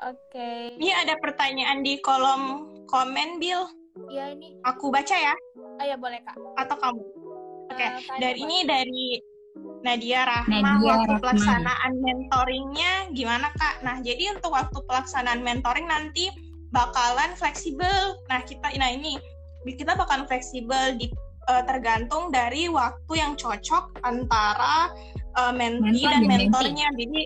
Oke. Ini ada pertanyaan di kolom komen, Bill. Iya ini. Aku baca ya, Oh ya boleh kak. atau kamu? Oke, Eh, tanya, dari Mbak. ini dari Nadia Rahma, Nadia waktu Rahma. pelaksanaan mentoringnya gimana kak? Nah, jadi untuk waktu pelaksanaan mentoring nanti bakalan fleksibel. Nah, kita, nah ini kita bakalan fleksibel di eh, tergantung dari waktu yang cocok antara eh, mentee Mentor dan mentornya. Jadi,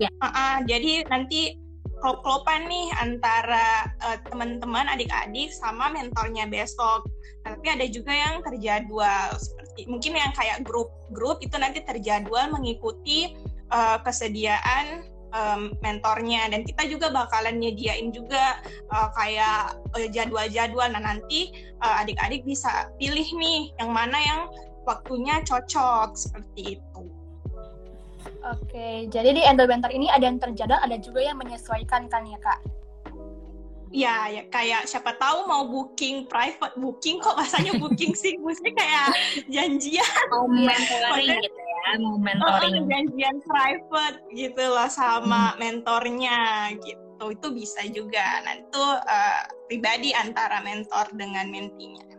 Ya. ah, ah, jadi nanti klop-klopan nih antara eh, teman-teman adik-adik sama mentornya besok. Tapi ada juga yang terjadwal seperti mungkin yang kayak grup-grup itu nanti terjadwal mengikuti eh, kesediaan em, mentornya dan kita juga bakalan nyediain juga eh, kayak eh, jadwal-jadwal. Nah nanti eh, adik-adik bisa pilih nih yang mana yang waktunya cocok seperti itu. Oke, jadi di Endo Mentor ini ada yang terjadwal, ada juga yang menyesuaikan kan ya kak? Ya, ya kayak siapa tahu mau booking private booking kok rasanya booking sih, mesti kayak janjian. Mau mentoring gitu ya, mau mentoring. Oh, janjian private gitu loh sama mentornya gitu. Itu bisa juga. Nah, itu eh, pribadi antara mentor dengan mentinya.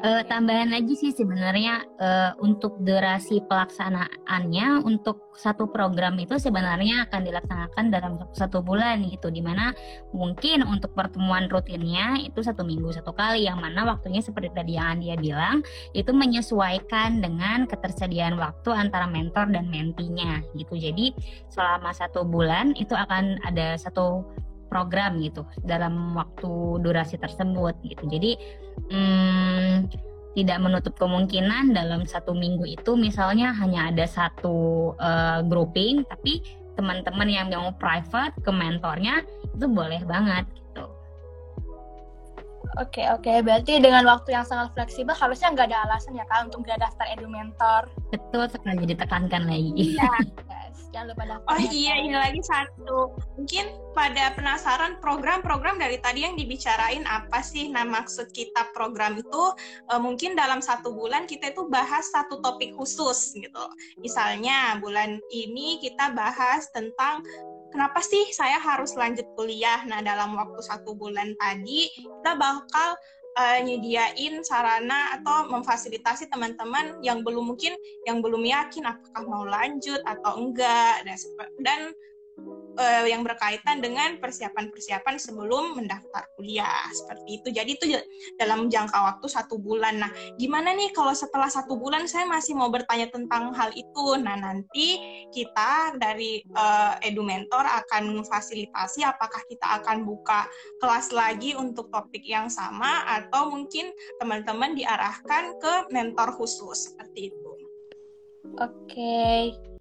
Oke. tambahan lagi sih sebenarnya eh, untuk durasi pelaksanaannya untuk satu program itu sebenarnya akan dilaksanakan dalam satu bulan gitu di mana mungkin untuk pertemuan rutinnya itu satu minggu satu kali yang mana waktunya seperti tadi yang dia bilang itu menyesuaikan dengan ketersediaan waktu antara mentor dan mentinya gitu jadi selama satu bulan itu akan ada satu program gitu dalam waktu durasi tersebut gitu. Jadi hmm, tidak menutup kemungkinan dalam satu minggu itu misalnya hanya ada satu eh, grouping tapi teman-teman yang mau private ke mentornya itu boleh banget Oke, oke. Berarti dengan waktu yang sangat fleksibel, harusnya nggak ada alasan ya kak untuk nggak daftar Edu Mentor. Betul sekali ditekankan lagi. Iya. Yes, jangan lupa daftar. Oh ya, iya, ini lagi satu. Mungkin pada penasaran program-program dari tadi yang dibicarain apa sih? Nah, maksud kita program itu eh, mungkin dalam satu bulan kita itu bahas satu topik khusus gitu. Misalnya bulan ini kita bahas tentang kenapa sih saya harus lanjut kuliah. Nah, dalam waktu satu bulan tadi kita bakal eh, nyediain sarana atau memfasilitasi teman-teman yang belum mungkin yang belum yakin apakah mau lanjut atau enggak dan dan eh, yang berkaitan dengan persiapan-persiapan sebelum mendaftar kuliah seperti itu. Jadi itu dalam jangka waktu satu bulan. Nah, gimana nih kalau setelah satu bulan saya masih mau bertanya tentang hal itu? Nah, nanti kita dari eh, Edu Mentor akan memfasilitasi apakah kita akan buka kelas lagi untuk topik yang sama atau mungkin teman-teman diarahkan ke mentor khusus seperti itu. Oke.